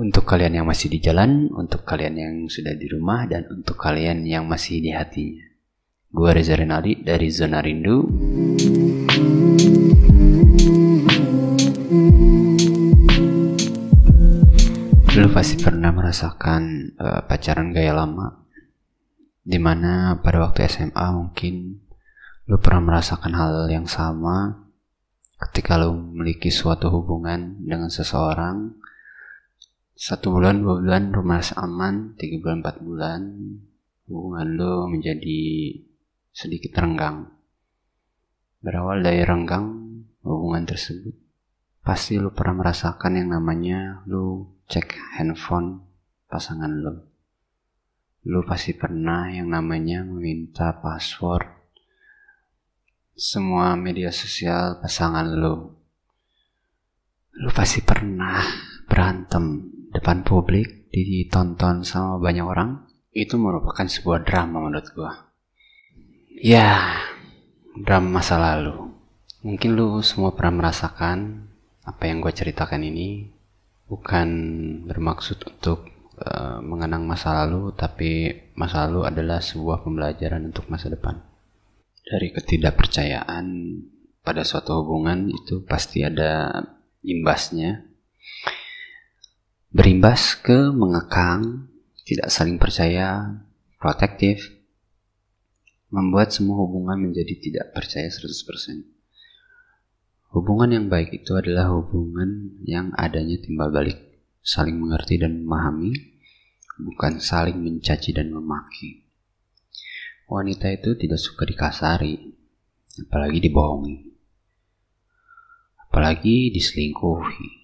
Untuk kalian yang masih di jalan, untuk kalian yang sudah di rumah, dan untuk kalian yang masih di hatinya. Gue Reza Renaldi dari Zona Rindu. Lu pasti pernah merasakan uh, pacaran gaya lama, di mana pada waktu SMA mungkin lu pernah merasakan hal yang sama ketika lu memiliki suatu hubungan dengan seseorang satu bulan dua bulan rumah aman. Tiga bulan empat bulan. Hubungan lo menjadi sedikit renggang. Berawal dari renggang hubungan tersebut pasti lo pernah merasakan yang namanya lo cek handphone pasangan lo. Lo pasti pernah yang namanya meminta password semua media sosial pasangan lo. Lo pasti pernah berantem depan publik ditonton sama banyak orang itu merupakan sebuah drama menurut gua. Ya drama masa lalu. Mungkin lu semua pernah merasakan apa yang gue ceritakan ini. Bukan bermaksud untuk uh, mengenang masa lalu tapi masa lalu adalah sebuah pembelajaran untuk masa depan. Dari ketidakpercayaan pada suatu hubungan itu pasti ada imbasnya berimbas ke mengekang, tidak saling percaya, protektif, membuat semua hubungan menjadi tidak percaya 100%. Hubungan yang baik itu adalah hubungan yang adanya timbal balik, saling mengerti dan memahami, bukan saling mencaci dan memaki. Wanita itu tidak suka dikasari, apalagi dibohongi, apalagi diselingkuhi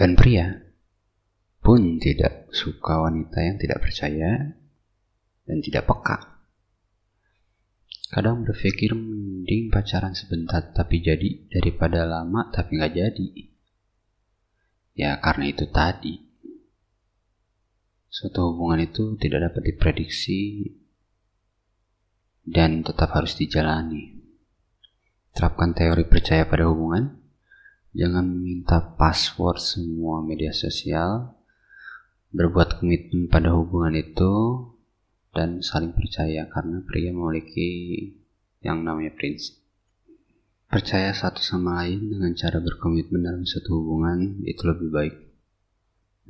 dan pria pun tidak suka wanita yang tidak percaya dan tidak peka. Kadang berpikir mending pacaran sebentar tapi jadi daripada lama tapi nggak jadi. Ya karena itu tadi. Suatu hubungan itu tidak dapat diprediksi dan tetap harus dijalani. Terapkan teori percaya pada hubungan Jangan minta password semua media sosial. Berbuat komitmen pada hubungan itu dan saling percaya karena pria memiliki yang namanya prinsip. Percaya satu sama lain dengan cara berkomitmen dalam satu hubungan itu lebih baik.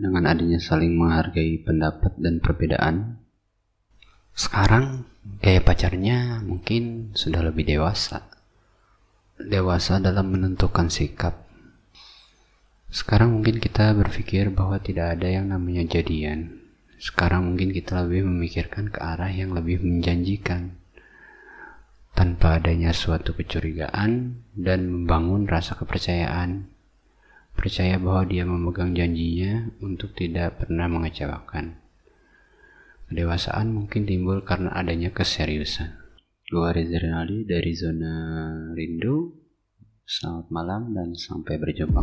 Dengan adanya saling menghargai pendapat dan perbedaan. Sekarang gaya pacarnya mungkin sudah lebih dewasa. Dewasa dalam menentukan sikap sekarang mungkin kita berpikir bahwa tidak ada yang namanya jadian. Sekarang mungkin kita lebih memikirkan ke arah yang lebih menjanjikan. Tanpa adanya suatu kecurigaan dan membangun rasa kepercayaan. Percaya bahwa dia memegang janjinya untuk tidak pernah mengecewakan. Kedewasaan mungkin timbul karena adanya keseriusan. Gue Reza Rinaldi dari Zona Rindu. Selamat malam dan sampai berjumpa.